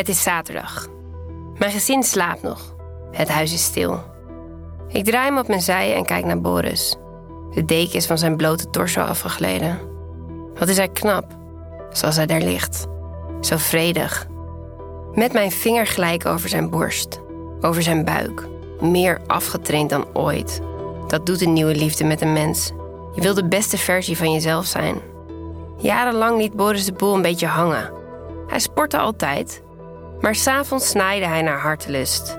Het is zaterdag. Mijn gezin slaapt nog. Het huis is stil. Ik draai me op mijn zij en kijk naar Boris. De deken is van zijn blote torso afgegleden. Wat is hij knap, zoals hij daar ligt. Zo vredig. Met mijn vinger gelijk over zijn borst, over zijn buik. Meer afgetraind dan ooit. Dat doet een nieuwe liefde met een mens. Je wil de beste versie van jezelf zijn. Jarenlang liet Boris de boel een beetje hangen. Hij sportte altijd, maar s'avonds snijde hij naar hartelust.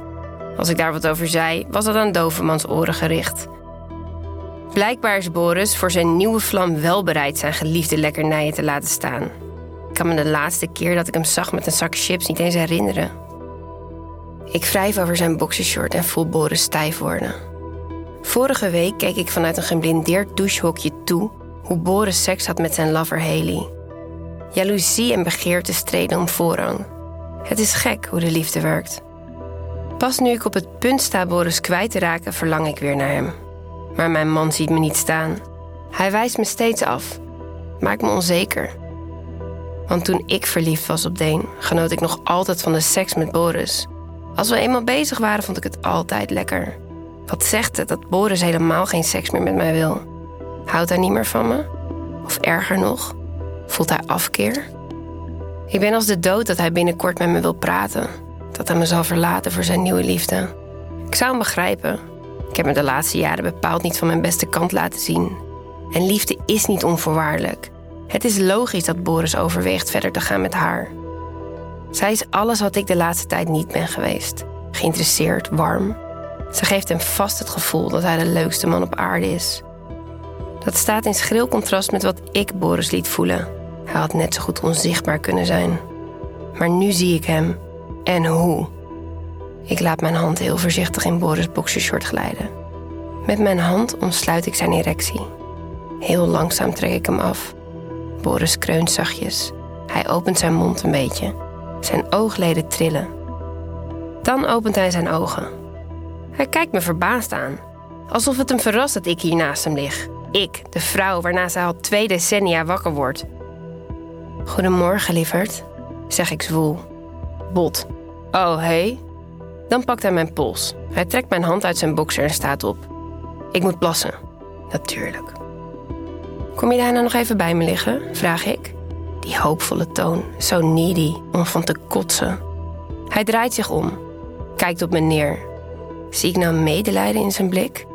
Als ik daar wat over zei, was dat aan Dovermans oren gericht. Blijkbaar is Boris voor zijn nieuwe vlam wel bereid zijn geliefde lekkernijen te laten staan. Ik kan me de laatste keer dat ik hem zag met een zak chips niet eens herinneren. Ik wrijf over zijn boxershort en voel Boris stijf worden. Vorige week keek ik vanuit een geblindeerd douchehokje toe hoe Boris seks had met zijn lover Haley. Jaloezie en begeerte streden om voorrang. Het is gek hoe de liefde werkt. Pas nu ik op het punt sta Boris kwijt te raken, verlang ik weer naar hem. Maar mijn man ziet me niet staan. Hij wijst me steeds af. Maakt me onzeker. Want toen ik verliefd was op Deen, genoot ik nog altijd van de seks met Boris. Als we eenmaal bezig waren, vond ik het altijd lekker. Wat zegt het dat Boris helemaal geen seks meer met mij wil? Houdt hij niet meer van me? Of erger nog, voelt hij afkeer? Ik ben als de dood dat hij binnenkort met me wil praten. Dat hij me zal verlaten voor zijn nieuwe liefde. Ik zou hem begrijpen. Ik heb me de laatste jaren bepaald niet van mijn beste kant laten zien. En liefde is niet onvoorwaardelijk. Het is logisch dat Boris overweegt verder te gaan met haar. Zij is alles wat ik de laatste tijd niet ben geweest. Geïnteresseerd, warm. Ze geeft hem vast het gevoel dat hij de leukste man op aarde is. Dat staat in schril contrast met wat ik Boris liet voelen. Hij had net zo goed onzichtbaar kunnen zijn. Maar nu zie ik hem. En hoe. Ik laat mijn hand heel voorzichtig in Boris' boxershort glijden. Met mijn hand omsluit ik zijn erectie. Heel langzaam trek ik hem af. Boris kreunt zachtjes. Hij opent zijn mond een beetje. Zijn oogleden trillen. Dan opent hij zijn ogen. Hij kijkt me verbaasd aan. Alsof het hem verrast dat ik hier naast hem lig. Ik, de vrouw waarna zij al twee decennia wakker wordt. Goedemorgen, lieverd, zeg ik zwoel. Bot. Oh, hé? Hey? Dan pakt hij mijn pols. Hij trekt mijn hand uit zijn boxer en staat op. Ik moet plassen. Natuurlijk. Kom je daarna nog even bij me liggen? vraag ik. Die hoopvolle toon, zo needy, om van te kotsen. Hij draait zich om, kijkt op me neer. Zie ik nou medelijden in zijn blik?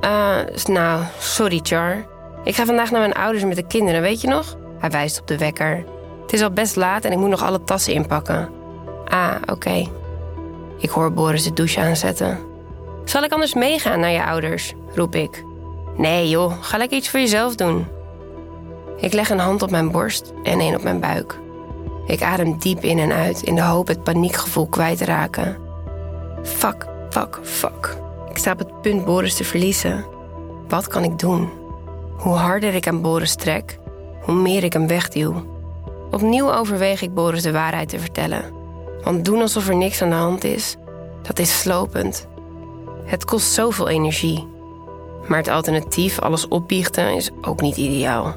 Ah, nou, sorry Char. Ik ga vandaag naar mijn ouders met de kinderen, weet je nog? Hij wijst op de wekker. Het is al best laat en ik moet nog alle tassen inpakken. Ah, oké. Ik hoor Boris de douche aanzetten. Zal ik anders meegaan naar je ouders? roep ik. Nee joh, ga lekker iets voor jezelf doen. Ik leg een hand op mijn borst en een op mijn buik. Ik adem diep in en uit in de hoop het paniekgevoel kwijt te raken. Fuck, fuck, fuck. Ik sta op het punt Boris te verliezen. Wat kan ik doen? Hoe harder ik aan Boris trek, hoe meer ik hem wegduw. Opnieuw overweeg ik Boris de waarheid te vertellen. Want doen alsof er niks aan de hand is, dat is slopend. Het kost zoveel energie. Maar het alternatief, alles opbiechten, is ook niet ideaal.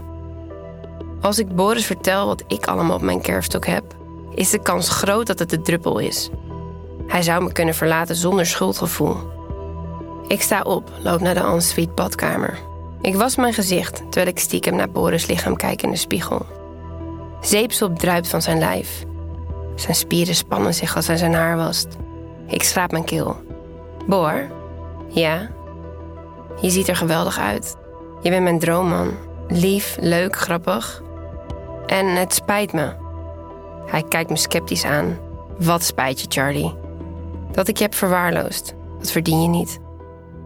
Als ik Boris vertel wat ik allemaal op mijn kerfstok heb, is de kans groot dat het de druppel is. Hij zou me kunnen verlaten zonder schuldgevoel. Ik sta op, loop naar de ensuite badkamer. Ik was mijn gezicht terwijl ik stiekem naar Boris' lichaam kijk in de spiegel. Zeepsop druipt van zijn lijf. Zijn spieren spannen zich als hij zijn haar wast. Ik schraap mijn keel. Boor? Ja? Je ziet er geweldig uit. Je bent mijn droomman. Lief, leuk, grappig. En het spijt me. Hij kijkt me sceptisch aan. Wat spijt je, Charlie? Dat ik je heb verwaarloosd. Dat verdien je niet.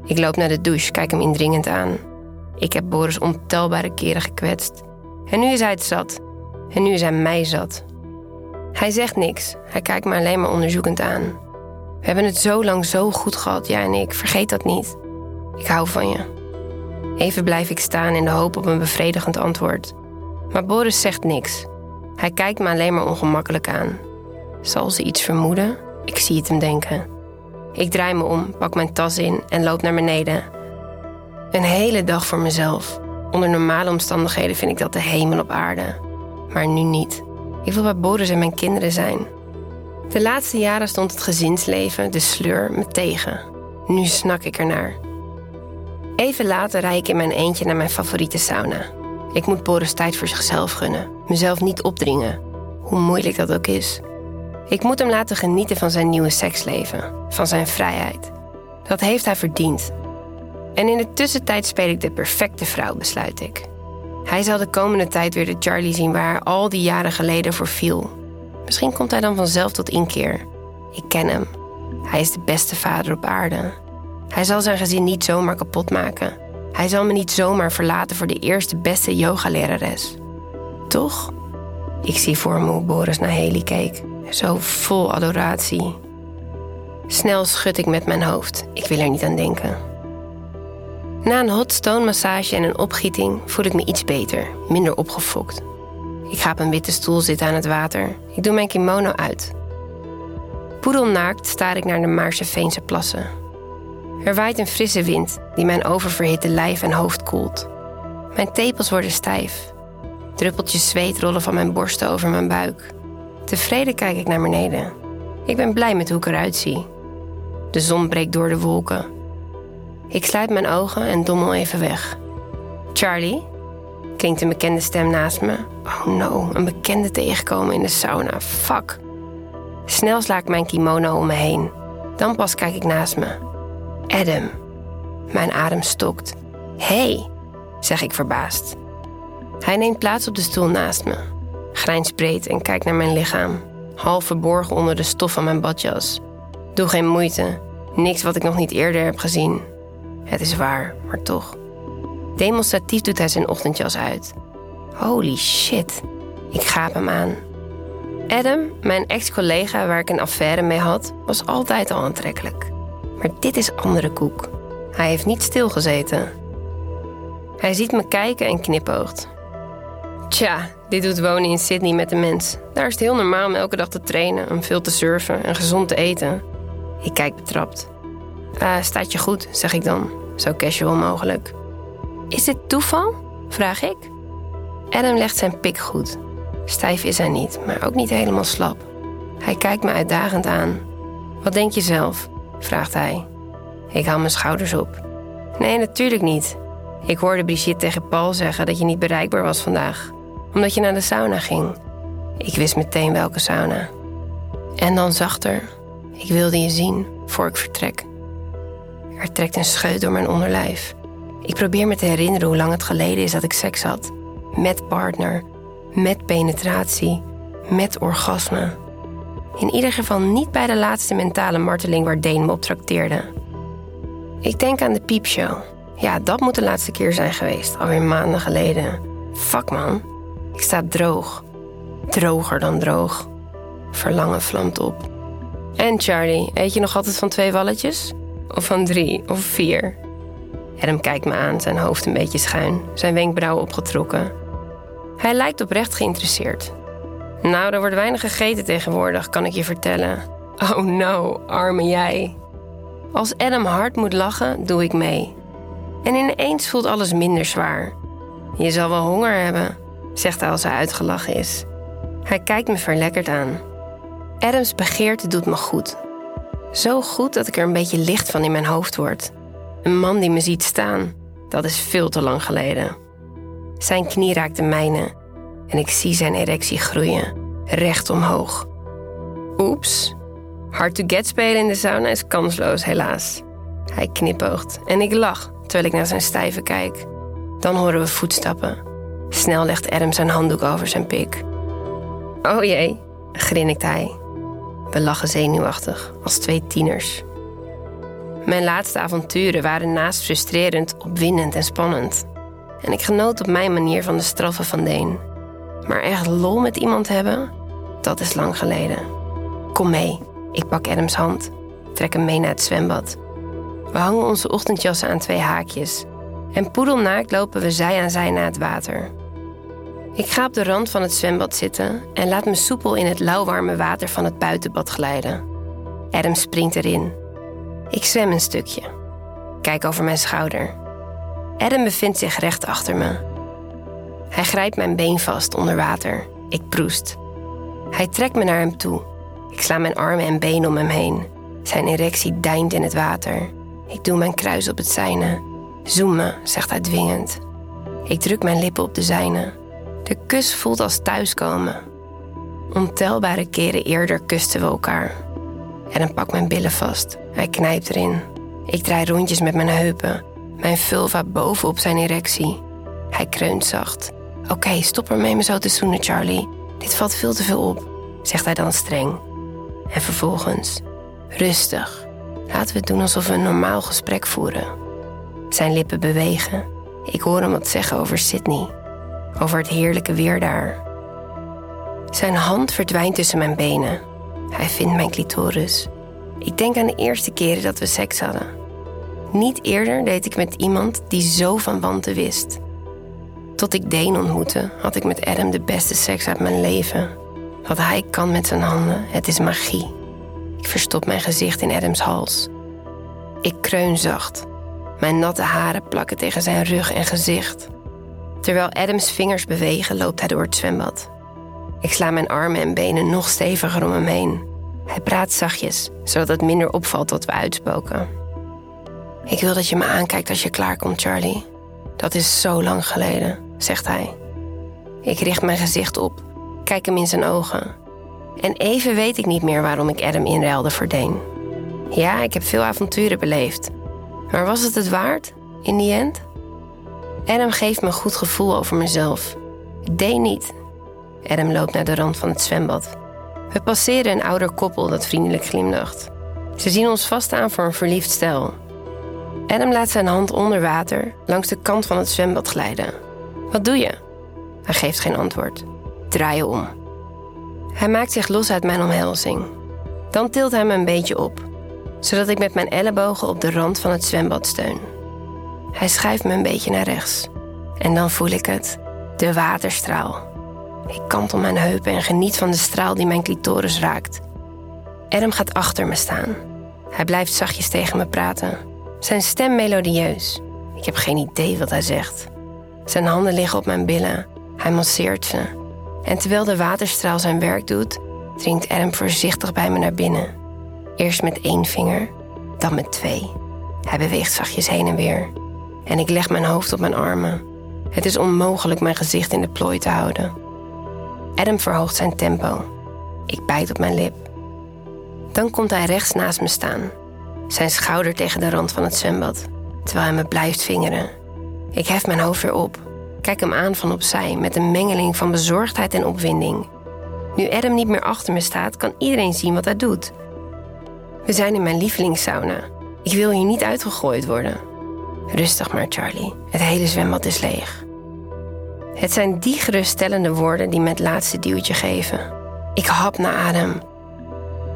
Ik loop naar de douche, kijk hem indringend aan. Ik heb Boris ontelbare keren gekwetst. En nu is hij het zat. En nu is hij mij zat. Hij zegt niks. Hij kijkt me alleen maar onderzoekend aan. We hebben het zo lang zo goed gehad, jij en ik. Vergeet dat niet. Ik hou van je. Even blijf ik staan in de hoop op een bevredigend antwoord. Maar Boris zegt niks. Hij kijkt me alleen maar ongemakkelijk aan. Zal ze iets vermoeden? Ik zie het hem denken. Ik draai me om, pak mijn tas in en loop naar beneden. Een hele dag voor mezelf. Onder normale omstandigheden vind ik dat de hemel op aarde. Maar nu niet. Ik wil bij Boris en mijn kinderen zijn. De laatste jaren stond het gezinsleven, de sleur, me tegen. Nu snak ik ernaar. Even later rijd ik in mijn eentje naar mijn favoriete sauna. Ik moet Boris tijd voor zichzelf gunnen, mezelf niet opdringen, hoe moeilijk dat ook is. Ik moet hem laten genieten van zijn nieuwe seksleven, van zijn vrijheid. Dat heeft hij verdiend. En in de tussentijd speel ik de perfecte vrouw, besluit ik. Hij zal de komende tijd weer de Charlie zien waar al die jaren geleden voor viel. Misschien komt hij dan vanzelf tot inkeer. Ik ken hem. Hij is de beste vader op aarde. Hij zal zijn gezin niet zomaar kapot maken. Hij zal me niet zomaar verlaten voor de eerste beste yogalerares. Toch? Ik zie voor me hoe Boris naar Haley keek. Zo vol adoratie. Snel schud ik met mijn hoofd. Ik wil er niet aan denken. Na een hot stone massage en een opgieting voel ik me iets beter, minder opgefokt. Ik ga op een witte stoel zitten aan het water. Ik doe mijn kimono uit. Poedelnaakt staar ik naar de Maarseveense plassen. Er waait een frisse wind die mijn oververhitte lijf en hoofd koelt. Mijn tepels worden stijf. Druppeltjes zweet rollen van mijn borsten over mijn buik. Tevreden kijk ik naar beneden. Ik ben blij met hoe ik eruit zie. De zon breekt door de wolken. Ik sluit mijn ogen en dommel even weg. Charlie? klinkt een bekende stem naast me. Oh no, een bekende tegenkomen in de sauna. Fuck. Snel sla ik mijn kimono om me heen. Dan pas kijk ik naast me. Adam. Mijn adem stokt. Hey, zeg ik verbaasd. Hij neemt plaats op de stoel naast me. Grijns breed en kijkt naar mijn lichaam. Half verborgen onder de stof van mijn badjas. Doe geen moeite. Niks wat ik nog niet eerder heb gezien. Het is waar, maar toch. Demonstratief doet hij zijn ochtendjas uit. Holy shit. Ik gaap hem aan. Adam, mijn ex-collega waar ik een affaire mee had, was altijd al aantrekkelijk. Maar dit is andere koek. Hij heeft niet stilgezeten. Hij ziet me kijken en knipoogt. Tja, dit doet wonen in Sydney met de mens. Daar is het heel normaal om elke dag te trainen, om veel te surfen en gezond te eten. Ik kijk betrapt. Uh, staat je goed, zeg ik dan, zo casual mogelijk. Is dit toeval? vraag ik. Adam legt zijn pik goed. Stijf is hij niet, maar ook niet helemaal slap. Hij kijkt me uitdagend aan. Wat denk je zelf? vraagt hij. Ik haal mijn schouders op. Nee, natuurlijk niet. Ik hoorde Brigitte tegen Paul zeggen dat je niet bereikbaar was vandaag, omdat je naar de sauna ging. Ik wist meteen welke sauna. En dan zachter. Ik wilde je zien voor ik vertrek. Er trekt een scheut door mijn onderlijf. Ik probeer me te herinneren hoe lang het geleden is dat ik seks had. Met partner, met penetratie, met orgasme. In ieder geval niet bij de laatste mentale marteling waar Deen me op trakteerde. Ik denk aan de piepshow. Ja, dat moet de laatste keer zijn geweest, alweer maanden geleden. Fuck man, ik sta droog. Droger dan droog. Verlangen vlamt op. En Charlie, eet je nog altijd van twee walletjes? Of van drie of vier? Adam kijkt me aan, zijn hoofd een beetje schuin, zijn wenkbrauwen opgetrokken. Hij lijkt oprecht geïnteresseerd. Nou, er wordt weinig gegeten tegenwoordig, kan ik je vertellen. Oh no, arme jij. Als Adam hard moet lachen, doe ik mee. En ineens voelt alles minder zwaar. Je zal wel honger hebben, zegt hij als hij uitgelachen is. Hij kijkt me verlekkerd aan. Adams begeerte doet me goed. Zo goed dat ik er een beetje licht van in mijn hoofd word. Een man die me ziet staan, dat is veel te lang geleden. Zijn knie raakt de mijne en ik zie zijn erectie groeien, recht omhoog. Oeps, hard to get spelen in de sauna is kansloos, helaas. Hij knipoogt en ik lach terwijl ik naar zijn stijve kijk. Dan horen we voetstappen. Snel legt Adam zijn handdoek over zijn pik. Oh jee, grinnikt hij. We lachen zenuwachtig, als twee tieners. Mijn laatste avonturen waren naast frustrerend, opwindend en spannend. En ik genoot op mijn manier van de straffen van Deen. Maar echt lol met iemand hebben, dat is lang geleden. Kom mee, ik pak Adams hand, trek hem mee naar het zwembad. We hangen onze ochtendjassen aan twee haakjes. En poedelnaakt lopen we zij aan zij naar het water. Ik ga op de rand van het zwembad zitten en laat me soepel in het lauwwarme water van het buitenbad glijden. Adam springt erin. Ik zwem een stukje. Kijk over mijn schouder. Adam bevindt zich recht achter me. Hij grijpt mijn been vast onder water. Ik proest. Hij trekt me naar hem toe. Ik sla mijn armen en benen om hem heen. Zijn erectie deint in het water. Ik doe mijn kruis op het zijne. Zoem me, zegt hij dwingend. Ik druk mijn lippen op de zijne. De kus voelt als thuiskomen. Ontelbare keren eerder kusten we elkaar. En dan pakt mijn billen vast. Hij knijpt erin. Ik draai rondjes met mijn heupen. Mijn vulva bovenop zijn erectie. Hij kreunt zacht. Oké, stop ermee me zo te zoenen, Charlie. Dit valt veel te veel op, zegt hij dan streng. En vervolgens, rustig. Laten we doen alsof we een normaal gesprek voeren. Zijn lippen bewegen. Ik hoor hem wat zeggen over Sydney. Over het heerlijke weer daar. Zijn hand verdwijnt tussen mijn benen. Hij vindt mijn clitoris. Ik denk aan de eerste keren dat we seks hadden. Niet eerder deed ik met iemand die zo van wanten wist. Tot ik Dane ontmoette, had ik met Adam de beste seks uit mijn leven. Wat hij kan met zijn handen, het is magie. Ik verstop mijn gezicht in Adams hals. Ik kreun zacht. Mijn natte haren plakken tegen zijn rug en gezicht. Terwijl Adams vingers bewegen, loopt hij door het zwembad. Ik sla mijn armen en benen nog steviger om hem heen. Hij praat zachtjes, zodat het minder opvalt wat we uitspoken. Ik wil dat je me aankijkt als je klaarkomt, Charlie. Dat is zo lang geleden, zegt hij. Ik richt mijn gezicht op, kijk hem in zijn ogen. En even weet ik niet meer waarom ik Adam inruilde voor Dane. Ja, ik heb veel avonturen beleefd. Maar was het het waard, in die end? Adam geeft me een goed gevoel over mezelf. Dane niet. Adam loopt naar de rand van het zwembad. We passeren een ouder koppel dat vriendelijk glimlacht. Ze zien ons vast aan voor een verliefd stel. Adam laat zijn hand onder water langs de kant van het zwembad glijden. Wat doe je? Hij geeft geen antwoord. Draai je om. Hij maakt zich los uit mijn omhelzing. Dan tilt hij me een beetje op, zodat ik met mijn ellebogen op de rand van het zwembad steun. Hij schuift me een beetje naar rechts. En dan voel ik het, de waterstraal. Ik kantel mijn heupen en geniet van de straal die mijn clitoris raakt. Adam gaat achter me staan. Hij blijft zachtjes tegen me praten. Zijn stem melodieus. Ik heb geen idee wat hij zegt. Zijn handen liggen op mijn billen. Hij masseert ze. En terwijl de waterstraal zijn werk doet, dringt Adam voorzichtig bij me naar binnen. Eerst met één vinger, dan met twee. Hij beweegt zachtjes heen en weer. En ik leg mijn hoofd op mijn armen. Het is onmogelijk mijn gezicht in de plooi te houden. Adam verhoogt zijn tempo. Ik bijt op mijn lip. Dan komt hij rechts naast me staan, zijn schouder tegen de rand van het zwembad, terwijl hij me blijft vingeren. Ik hef mijn hoofd weer op, kijk hem aan van opzij met een mengeling van bezorgdheid en opwinding. Nu Adam niet meer achter me staat, kan iedereen zien wat hij doet. We zijn in mijn lievelingssauna. Ik wil hier niet uitgegooid worden. Rustig maar, Charlie. Het hele zwembad is leeg. Het zijn die geruststellende woorden die me het laatste duwtje geven. Ik hap naar adem.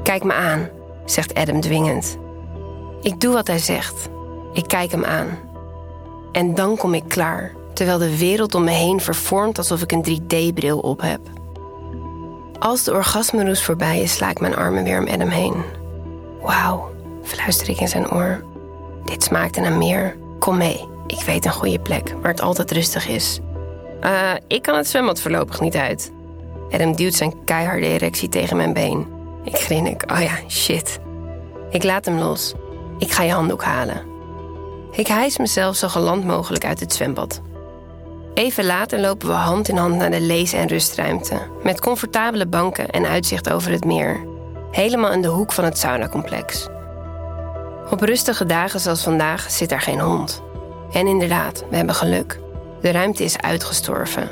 Kijk me aan, zegt Adam dwingend. Ik doe wat hij zegt. Ik kijk hem aan. En dan kom ik klaar, terwijl de wereld om me heen vervormt alsof ik een 3D-bril op heb. Als de orgasmeroes voorbij is, sla ik mijn armen weer om Adam heen. Wauw, fluister ik in zijn oor. Dit smaakt naar meer. Kom mee, ik weet een goede plek waar het altijd rustig is. Uh, ik kan het zwembad voorlopig niet uit. Adam duwt zijn keiharde erectie tegen mijn been. Ik grinnik. Oh ja, shit. Ik laat hem los. Ik ga je handdoek halen. Ik hijs mezelf zo geland mogelijk uit het zwembad. Even later lopen we hand in hand naar de lees- en rustruimte. Met comfortabele banken en uitzicht over het meer. Helemaal in de hoek van het saunacomplex. Op rustige dagen zoals vandaag zit er geen hond. En inderdaad, we hebben geluk. De ruimte is uitgestorven.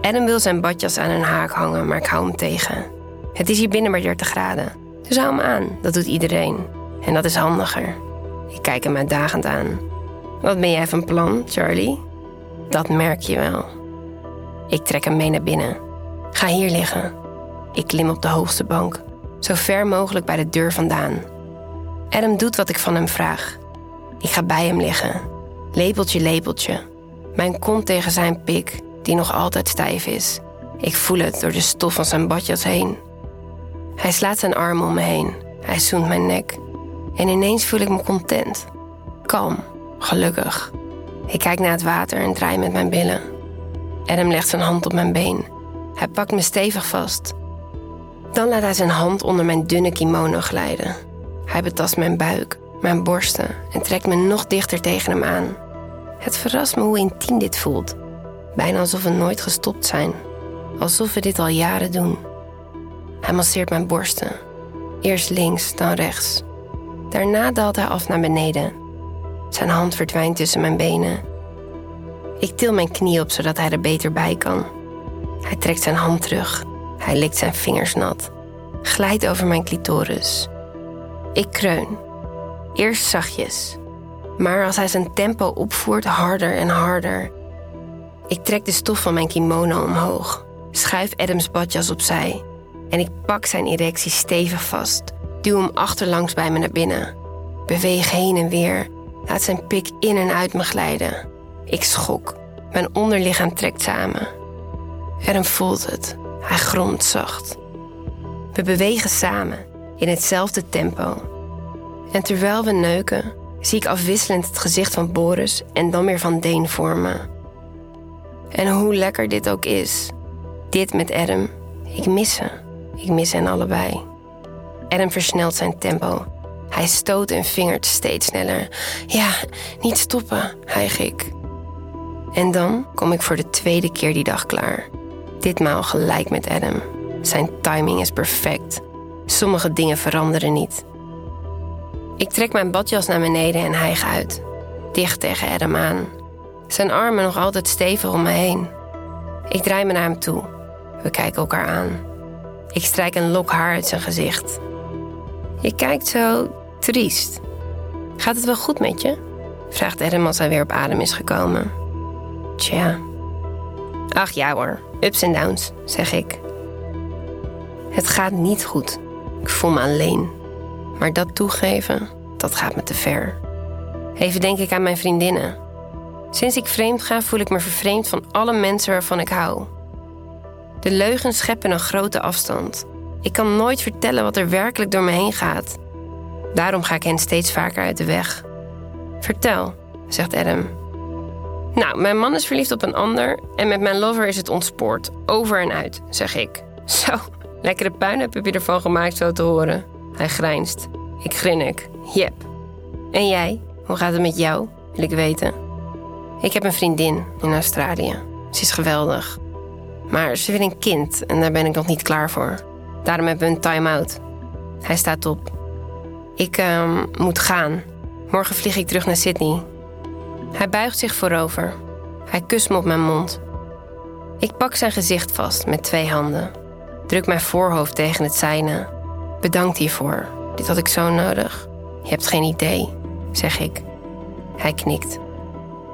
Adam wil zijn badjas aan een haak hangen, maar ik hou hem tegen. Het is hier binnen maar 30 graden. Dus hou hem aan, dat doet iedereen. En dat is handiger. Ik kijk hem uitdagend aan. Wat ben jij van plan, Charlie? Dat merk je wel. Ik trek hem mee naar binnen. Ga hier liggen. Ik klim op de hoogste bank, zo ver mogelijk bij de deur vandaan. Adam doet wat ik van hem vraag. Ik ga bij hem liggen. Lepeltje, lepeltje. Mijn kont tegen zijn pik, die nog altijd stijf is. Ik voel het door de stof van zijn badjas heen. Hij slaat zijn arm om me heen. Hij zoent mijn nek. En ineens voel ik me content. Kalm, gelukkig. Ik kijk naar het water en draai met mijn billen. Adam legt zijn hand op mijn been. Hij pakt me stevig vast. Dan laat hij zijn hand onder mijn dunne kimono glijden. Hij betast mijn buik, mijn borsten en trekt me nog dichter tegen hem aan. Het verrast me hoe intiem dit voelt. Bijna alsof we nooit gestopt zijn. Alsof we dit al jaren doen. Hij masseert mijn borsten. Eerst links, dan rechts. Daarna daalt hij af naar beneden. Zijn hand verdwijnt tussen mijn benen. Ik til mijn knie op zodat hij er beter bij kan. Hij trekt zijn hand terug. Hij likt zijn vingers nat. Glijdt over mijn clitoris. Ik kreun. Eerst zachtjes. Maar als hij zijn tempo opvoert, harder en harder. Ik trek de stof van mijn kimono omhoog. Schuif Adams badjas opzij. En ik pak zijn erectie stevig vast. Duw hem achterlangs bij me naar binnen. Beweeg heen en weer. Laat zijn pik in en uit me glijden. Ik schok. Mijn onderlichaam trekt samen. Adam voelt het. Hij gromt zacht. We bewegen samen, in hetzelfde tempo. En terwijl we neuken, zie ik afwisselend het gezicht van Boris en dan weer van Deen voor me. En hoe lekker dit ook is, dit met Adam, ik mis ze. Ik mis hen allebei. Adam versnelt zijn tempo. Hij stoot en vingert steeds sneller. Ja, niet stoppen, hijg ik. En dan kom ik voor de tweede keer die dag klaar. Ditmaal gelijk met Adam. Zijn timing is perfect. Sommige dingen veranderen niet. Ik trek mijn badjas naar beneden en hijg uit. Dicht tegen Adam aan. Zijn armen nog altijd stevig om me heen. Ik draai me naar hem toe. We kijken elkaar aan. Ik strijk een lok haar uit zijn gezicht. Je kijkt zo triest. Gaat het wel goed met je? vraagt Adam als hij weer op adem is gekomen. Tja. Ach ja hoor, ups en downs, zeg ik. Het gaat niet goed. Ik voel me alleen. Maar dat toegeven, dat gaat me te ver. Even denk ik aan mijn vriendinnen. Sinds ik vreemd ga, voel ik me vervreemd van alle mensen waarvan ik hou. De leugens scheppen een grote afstand. Ik kan nooit vertellen wat er werkelijk door me heen gaat. Daarom ga ik hen steeds vaker uit de weg. Vertel, zegt Adam. Nou, mijn man is verliefd op een ander en met mijn lover is het ontspoord. Over en uit, zeg ik. Zo, lekkere puin heb je ervan gemaakt zo te horen. Hij grijnst. Ik grinnik. Jep. En jij? Hoe gaat het met jou? Wil ik weten. Ik heb een vriendin in Australië. Ze is geweldig. Maar ze wil een kind en daar ben ik nog niet klaar voor. Daarom hebben we een time-out. Hij staat op. Ik uh, moet gaan. Morgen vlieg ik terug naar Sydney. Hij buigt zich voorover. Hij kust me op mijn mond. Ik pak zijn gezicht vast met twee handen. Druk mijn voorhoofd tegen het zijne. Bedankt hiervoor. Dit had ik zo nodig. Je hebt geen idee, zeg ik. Hij knikt.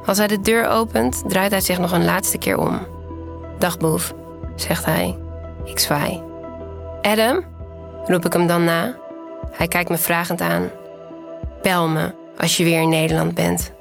Als hij de deur opent, draait hij zich nog een laatste keer om. Dag, boef, zegt hij. Ik zwaai. Adam? roep ik hem dan na. Hij kijkt me vragend aan. Bel me als je weer in Nederland bent.